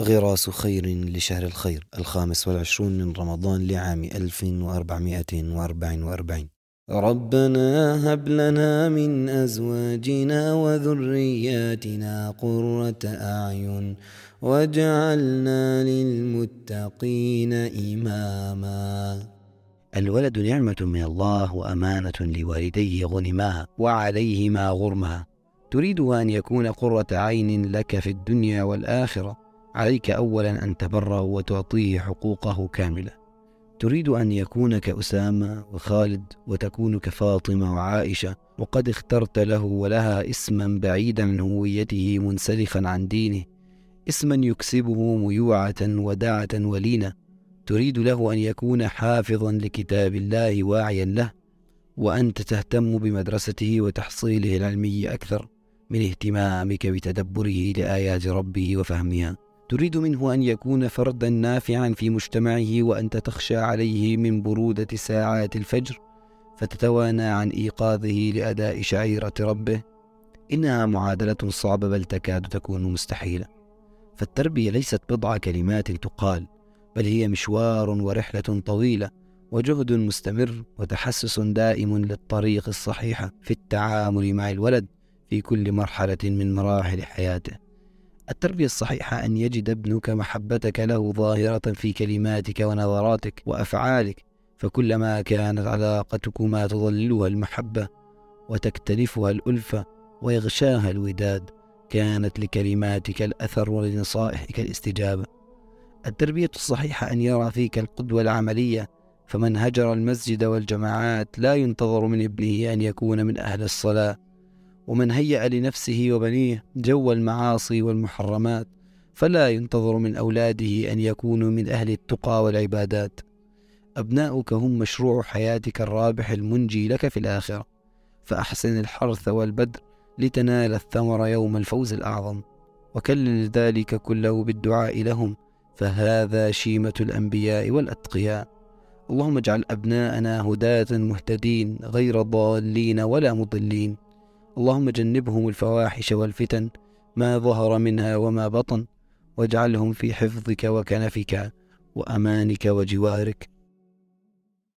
غراس خير لشهر الخير الخامس والعشرون من رمضان لعام 1444 ربنا هب لنا من أزواجنا وذرياتنا قرة أعين واجعلنا للمتقين إماما. الولد نعمة من الله وأمانة لوالديه غنماها وعليهما غرمها تريد أن يكون قرة عين لك في الدنيا والآخرة. عليك أولا أن تبره وتعطيه حقوقه كاملة. تريد أن يكون كأسامة وخالد وتكون كفاطمة وعائشة وقد اخترت له ولها اسما بعيدا عن هويته منسلخا عن دينه. اسما يكسبه ميوعة ودعة ولينة. تريد له أن يكون حافظا لكتاب الله واعيا له وأنت تهتم بمدرسته وتحصيله العلمي أكثر من اهتمامك بتدبره لآيات ربه وفهمها. تريد منه أن يكون فردا نافعا في مجتمعه وأنت تخشى عليه من برودة ساعات الفجر فتتوانى عن إيقاظه لأداء شعيرة ربه. إنها معادلة صعبة بل تكاد تكون مستحيلة. فالتربية ليست بضع كلمات تقال بل هي مشوار ورحلة طويلة وجهد مستمر وتحسس دائم للطريق الصحيحة في التعامل مع الولد في كل مرحلة من مراحل حياته. التربية الصحيحة أن يجد ابنك محبتك له ظاهرة في كلماتك ونظراتك وأفعالك فكلما كانت علاقتكما تظللها المحبة وتكتنفها الألفة ويغشاها الوداد كانت لكلماتك الأثر ولنصائحك الاستجابة. التربية الصحيحة أن يرى فيك القدوة العملية فمن هجر المسجد والجماعات لا ينتظر من ابنه أن يكون من أهل الصلاة. ومن هيأ لنفسه وبنيه جو المعاصي والمحرمات فلا ينتظر من أولاده أن يكونوا من أهل التقى والعبادات. أبناؤك هم مشروع حياتك الرابح المنجي لك في الآخرة. فأحسن الحرث والبدر لتنال الثمر يوم الفوز الأعظم. وكلل ذلك كله بالدعاء لهم فهذا شيمة الأنبياء والأتقياء. اللهم اجعل أبناءنا هداة مهتدين غير ضالين ولا مضلين. اللهم جنبهم الفواحش والفتن ما ظهر منها وما بطن واجعلهم في حفظك وكنفك وأمانك وجوارك.